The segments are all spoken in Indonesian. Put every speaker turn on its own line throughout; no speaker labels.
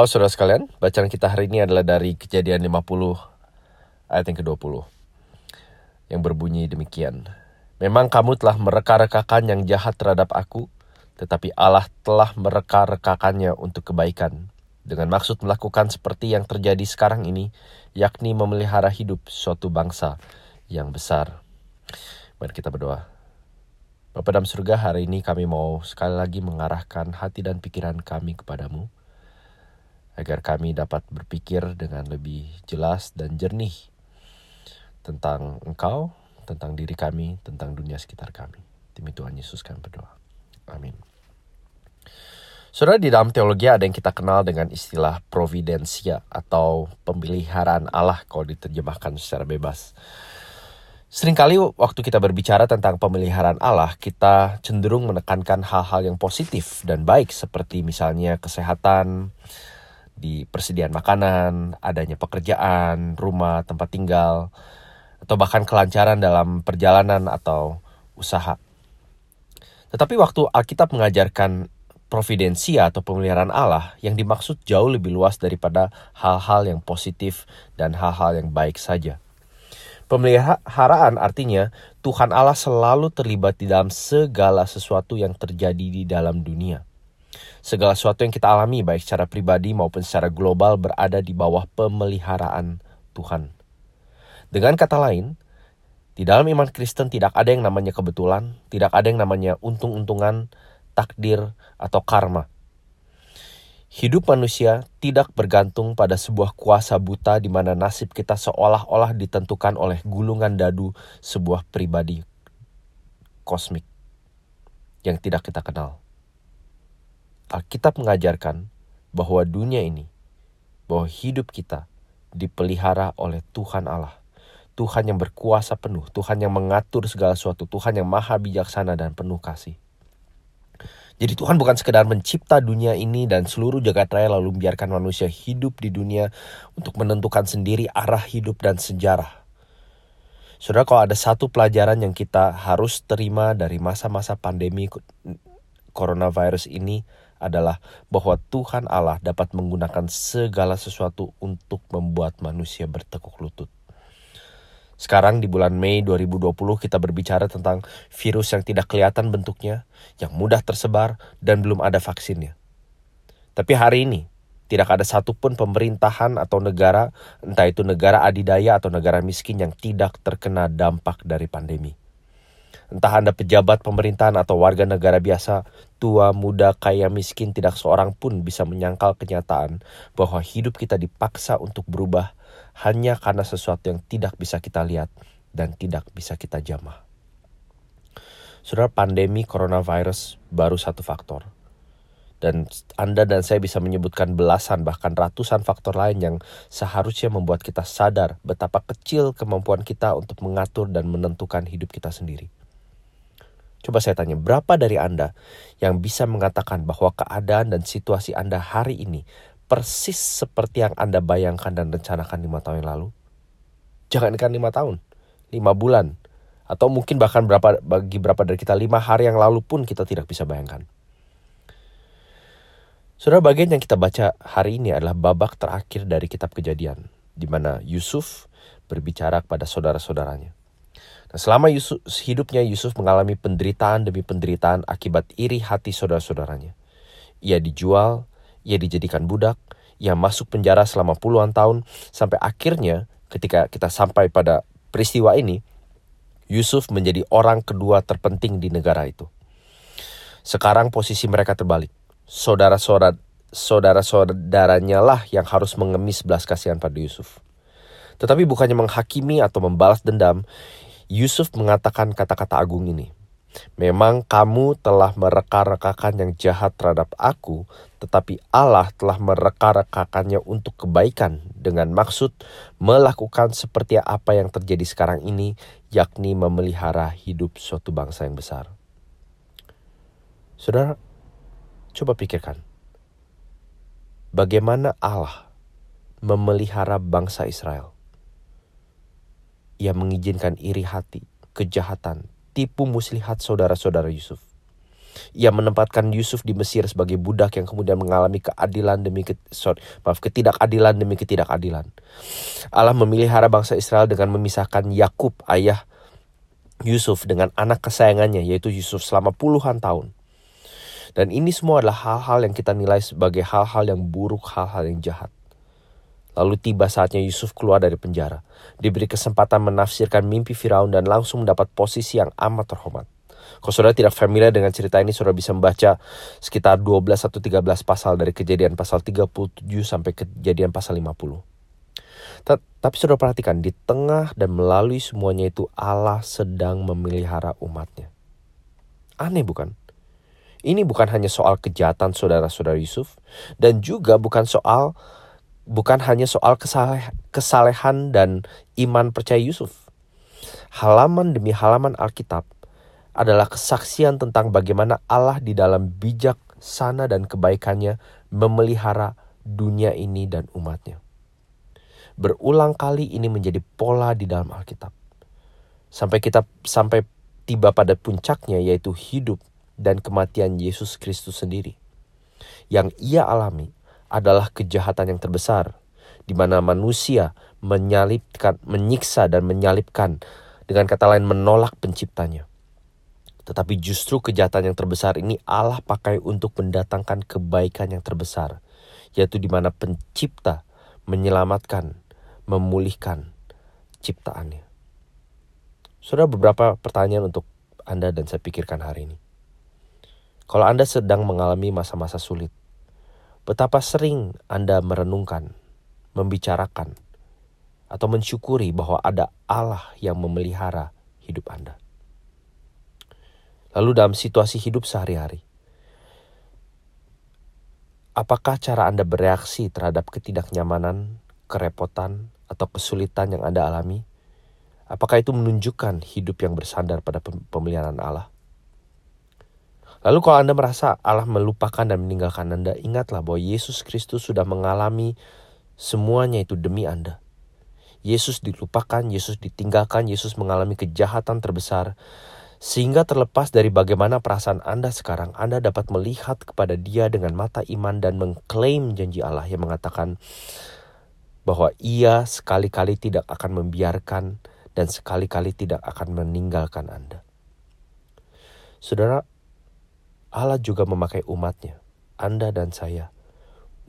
Halo saudara sekalian, bacaan kita hari ini adalah dari kejadian 50 ayat yang ke-20 yang berbunyi demikian. Memang kamu telah mereka-rekakan yang jahat terhadap aku, tetapi Allah telah mereka-rekakannya untuk kebaikan. Dengan maksud melakukan seperti yang terjadi sekarang ini, yakni memelihara hidup suatu bangsa yang besar. Mari kita berdoa. Bapak dalam surga, hari ini kami mau sekali lagi mengarahkan hati dan pikiran kami kepadamu agar kami dapat berpikir dengan lebih jelas dan jernih tentang Engkau, tentang diri kami, tentang dunia sekitar kami. Demi Tuhan Yesus kami berdoa. Amin. Saudara, di dalam teologi ada yang kita kenal dengan istilah providensia atau pemeliharaan Allah kalau diterjemahkan secara bebas. Seringkali waktu kita berbicara tentang pemeliharaan Allah, kita cenderung menekankan hal-hal yang positif dan baik seperti misalnya kesehatan, di persediaan makanan, adanya pekerjaan, rumah, tempat tinggal, atau bahkan kelancaran dalam perjalanan atau usaha. Tetapi waktu Alkitab mengajarkan providensia atau pemeliharaan Allah yang dimaksud jauh lebih luas daripada hal-hal yang positif dan hal-hal yang baik saja. Pemeliharaan artinya Tuhan Allah selalu terlibat di dalam segala sesuatu yang terjadi di dalam dunia. Segala sesuatu yang kita alami baik secara pribadi maupun secara global berada di bawah pemeliharaan Tuhan. Dengan kata lain, di dalam iman Kristen tidak ada yang namanya kebetulan, tidak ada yang namanya untung-untungan, takdir, atau karma. Hidup manusia tidak bergantung pada sebuah kuasa buta di mana nasib kita seolah-olah ditentukan oleh gulungan dadu sebuah pribadi kosmik yang tidak kita kenal. Alkitab mengajarkan bahwa dunia ini, bahwa hidup kita dipelihara oleh Tuhan Allah. Tuhan yang berkuasa penuh, Tuhan yang mengatur segala sesuatu, Tuhan yang maha bijaksana dan penuh kasih. Jadi Tuhan bukan sekedar mencipta dunia ini dan seluruh jagat raya lalu membiarkan manusia hidup di dunia untuk menentukan sendiri arah hidup dan sejarah. Saudara, kalau ada satu pelajaran yang kita harus terima dari masa-masa pandemi coronavirus ini adalah bahwa Tuhan Allah dapat menggunakan segala sesuatu untuk membuat manusia bertekuk lutut. Sekarang di bulan Mei 2020 kita berbicara tentang virus yang tidak kelihatan bentuknya, yang mudah tersebar, dan belum ada vaksinnya. Tapi hari ini, tidak ada satupun pemerintahan atau negara, entah itu negara adidaya atau negara miskin yang tidak terkena dampak dari pandemi. Entah Anda pejabat pemerintahan atau warga negara biasa, tua, muda, kaya, miskin, tidak seorang pun bisa menyangkal kenyataan bahwa hidup kita dipaksa untuk berubah hanya karena sesuatu yang tidak bisa kita lihat dan tidak bisa kita jamah. Saudara, pandemi coronavirus baru satu faktor. Dan Anda dan saya bisa menyebutkan belasan bahkan ratusan faktor lain yang seharusnya membuat kita sadar betapa kecil kemampuan kita untuk mengatur dan menentukan hidup kita sendiri. Coba saya tanya, berapa dari Anda yang bisa mengatakan bahwa keadaan dan situasi Anda hari ini persis seperti yang Anda bayangkan dan rencanakan lima tahun yang lalu? Jangankan lima tahun, lima bulan, atau mungkin bahkan berapa bagi berapa dari kita lima hari yang lalu pun kita tidak bisa bayangkan. Saudara bagian yang kita baca hari ini adalah babak terakhir dari kitab kejadian, di mana Yusuf berbicara kepada saudara-saudaranya. Nah, selama Yusuf, hidupnya Yusuf mengalami penderitaan demi penderitaan akibat iri hati saudara-saudaranya. Ia dijual, ia dijadikan budak, ia masuk penjara selama puluhan tahun, sampai akhirnya ketika kita sampai pada peristiwa ini, Yusuf menjadi orang kedua terpenting di negara itu. Sekarang posisi mereka terbalik. Saudara-saudara saudara-saudaranya lah yang harus mengemis belas kasihan pada Yusuf. Tetapi bukannya menghakimi atau membalas dendam, Yusuf mengatakan kata-kata agung ini. Memang kamu telah mereka-rekakan yang jahat terhadap aku, tetapi Allah telah mereka-rekakannya untuk kebaikan dengan maksud melakukan seperti apa yang terjadi sekarang ini, yakni memelihara hidup suatu bangsa yang besar. Saudara, coba pikirkan. Bagaimana Allah memelihara bangsa Israel? Ia mengizinkan iri hati, kejahatan, tipu muslihat saudara-saudara Yusuf. Ia menempatkan Yusuf di Mesir sebagai budak yang kemudian mengalami keadilan demi ke, sorry, maaf ketidakadilan demi ketidakadilan. Allah memelihara bangsa Israel dengan memisahkan Yakub ayah Yusuf dengan anak kesayangannya yaitu Yusuf selama puluhan tahun. Dan ini semua adalah hal-hal yang kita nilai sebagai hal-hal yang buruk, hal-hal yang jahat. Lalu tiba saatnya Yusuf keluar dari penjara. Diberi kesempatan menafsirkan mimpi Firaun dan langsung mendapat posisi yang amat terhormat. Kalau saudara tidak familiar dengan cerita ini, saudara bisa membaca sekitar 12 atau 13 pasal dari kejadian pasal 37 sampai kejadian pasal 50. Tapi saudara perhatikan, di tengah dan melalui semuanya itu Allah sedang memelihara umatnya. Aneh bukan? Ini bukan hanya soal kejahatan saudara-saudara Yusuf dan juga bukan soal bukan hanya soal kesaleh, kesalehan dan iman percaya Yusuf. Halaman demi halaman Alkitab adalah kesaksian tentang bagaimana Allah di dalam bijak sana dan kebaikannya memelihara dunia ini dan umatnya. Berulang kali ini menjadi pola di dalam Alkitab. Sampai kita sampai tiba pada puncaknya yaitu hidup dan kematian Yesus Kristus sendiri. Yang ia alami adalah kejahatan yang terbesar, di mana manusia menyalipkan, menyiksa dan menyalipkan, dengan kata lain menolak penciptanya. Tetapi justru kejahatan yang terbesar ini Allah pakai untuk mendatangkan kebaikan yang terbesar, yaitu di mana pencipta menyelamatkan, memulihkan ciptaannya. Sudah beberapa pertanyaan untuk Anda dan saya pikirkan hari ini. Kalau Anda sedang mengalami masa-masa sulit, betapa sering Anda merenungkan, membicarakan, atau mensyukuri bahwa ada Allah yang memelihara hidup Anda. Lalu dalam situasi hidup sehari-hari, apakah cara Anda bereaksi terhadap ketidaknyamanan, kerepotan, atau kesulitan yang Anda alami? Apakah itu menunjukkan hidup yang bersandar pada pemeliharaan Allah? Lalu kalau Anda merasa Allah melupakan dan meninggalkan Anda, ingatlah bahwa Yesus Kristus sudah mengalami semuanya itu demi Anda. Yesus dilupakan, Yesus ditinggalkan, Yesus mengalami kejahatan terbesar. Sehingga terlepas dari bagaimana perasaan Anda sekarang, Anda dapat melihat kepada dia dengan mata iman dan mengklaim janji Allah yang mengatakan bahwa ia sekali-kali tidak akan membiarkan dan sekali-kali tidak akan meninggalkan Anda. Saudara, Allah juga memakai umatnya, Anda dan saya,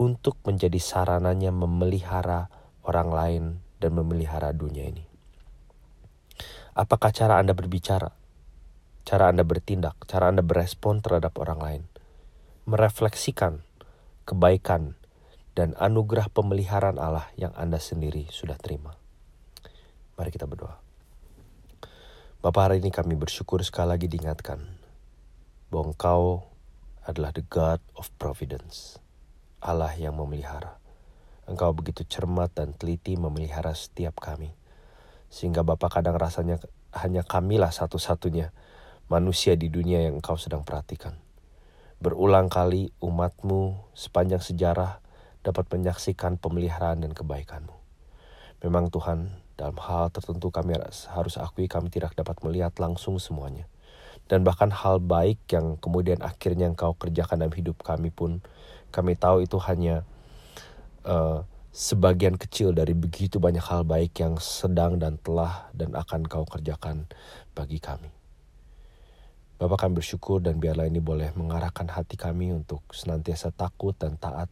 untuk menjadi sarananya memelihara orang lain dan memelihara dunia ini. Apakah cara Anda berbicara, cara Anda bertindak, cara Anda berespon terhadap orang lain, merefleksikan kebaikan dan anugerah pemeliharaan Allah yang Anda sendiri sudah terima. Mari kita berdoa. Bapak hari ini kami bersyukur sekali lagi diingatkan bahwa Engkau adalah the God of Providence, Allah yang memelihara. Engkau begitu cermat dan teliti memelihara setiap kami. Sehingga Bapak kadang rasanya hanya kamilah satu-satunya manusia di dunia yang engkau sedang perhatikan. Berulang kali umatmu sepanjang sejarah dapat menyaksikan pemeliharaan dan kebaikanmu. Memang Tuhan, dalam hal tertentu kami harus akui kami tidak dapat melihat langsung semuanya dan bahkan hal baik yang kemudian akhirnya engkau kerjakan dalam hidup kami pun kami tahu itu hanya uh, sebagian kecil dari begitu banyak hal baik yang sedang dan telah dan akan kau kerjakan bagi kami. Bapak kami bersyukur dan biarlah ini boleh mengarahkan hati kami untuk senantiasa takut dan taat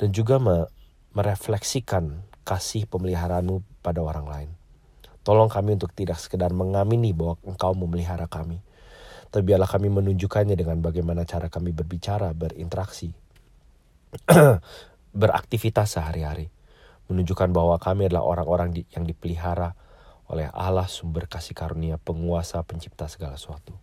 dan juga me merefleksikan kasih pemeliharaanmu pada orang lain. Tolong kami untuk tidak sekedar mengamini bahwa engkau memelihara kami, tapi biarlah kami menunjukkannya dengan bagaimana cara kami berbicara, berinteraksi, beraktivitas sehari-hari. Menunjukkan bahwa kami adalah orang-orang yang dipelihara oleh Allah sumber kasih karunia, penguasa, pencipta segala sesuatu.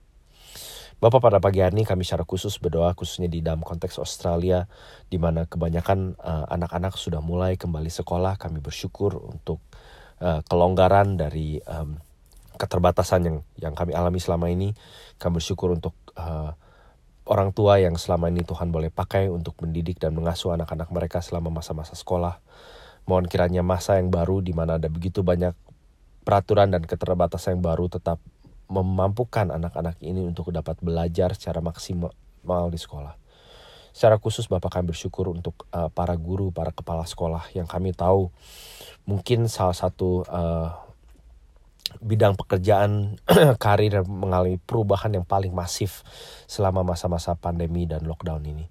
Bapak pada pagi hari ini kami secara khusus berdoa khususnya di dalam konteks Australia di mana kebanyakan uh, anak-anak sudah mulai kembali sekolah. Kami bersyukur untuk uh, kelonggaran dari um, keterbatasan yang yang kami alami selama ini. Kami bersyukur untuk uh, orang tua yang selama ini Tuhan boleh pakai untuk mendidik dan mengasuh anak-anak mereka selama masa-masa sekolah. Mohon kiranya masa yang baru di mana ada begitu banyak peraturan dan keterbatasan yang baru tetap memampukan anak-anak ini untuk dapat belajar secara maksimal di sekolah. Secara khusus Bapak kami bersyukur untuk uh, para guru, para kepala sekolah yang kami tahu mungkin salah satu uh, bidang pekerjaan karir mengalami perubahan yang paling masif selama masa-masa pandemi dan lockdown ini.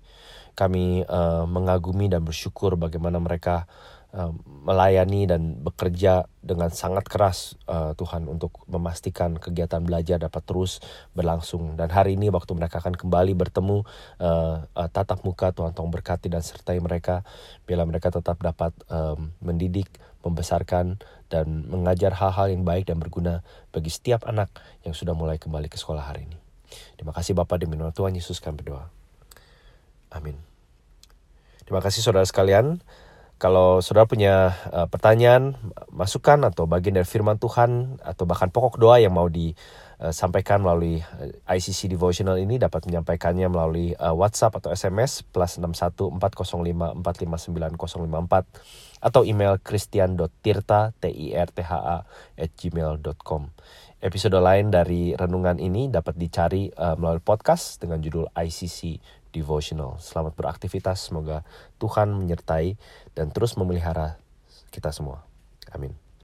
Kami uh, mengagumi dan bersyukur bagaimana mereka uh, melayani dan bekerja dengan sangat keras uh, Tuhan untuk memastikan kegiatan belajar dapat terus berlangsung dan hari ini waktu mereka akan kembali bertemu uh, uh, tatap muka Tuhan tolong berkati dan sertai mereka bila mereka tetap dapat um, mendidik membesarkan dan mengajar hal-hal yang baik dan berguna bagi setiap anak yang sudah mulai kembali ke sekolah hari ini. Terima kasih Bapak demi nama Tuhan Yesus kami berdoa. Amin. Terima kasih saudara sekalian. Kalau saudara punya uh, pertanyaan, masukan atau bagian dari firman Tuhan atau bahkan pokok doa yang mau disampaikan melalui uh, ICC devotional ini dapat menyampaikannya melalui WhatsApp atau SMS plus 61 405 459 atau email christian.tirta t i r t h a at gmail.com. Episode lain dari renungan ini dapat dicari melalui podcast dengan judul ICC devotional. Selamat beraktivitas, semoga Tuhan menyertai dan terus memelihara kita semua. Amin.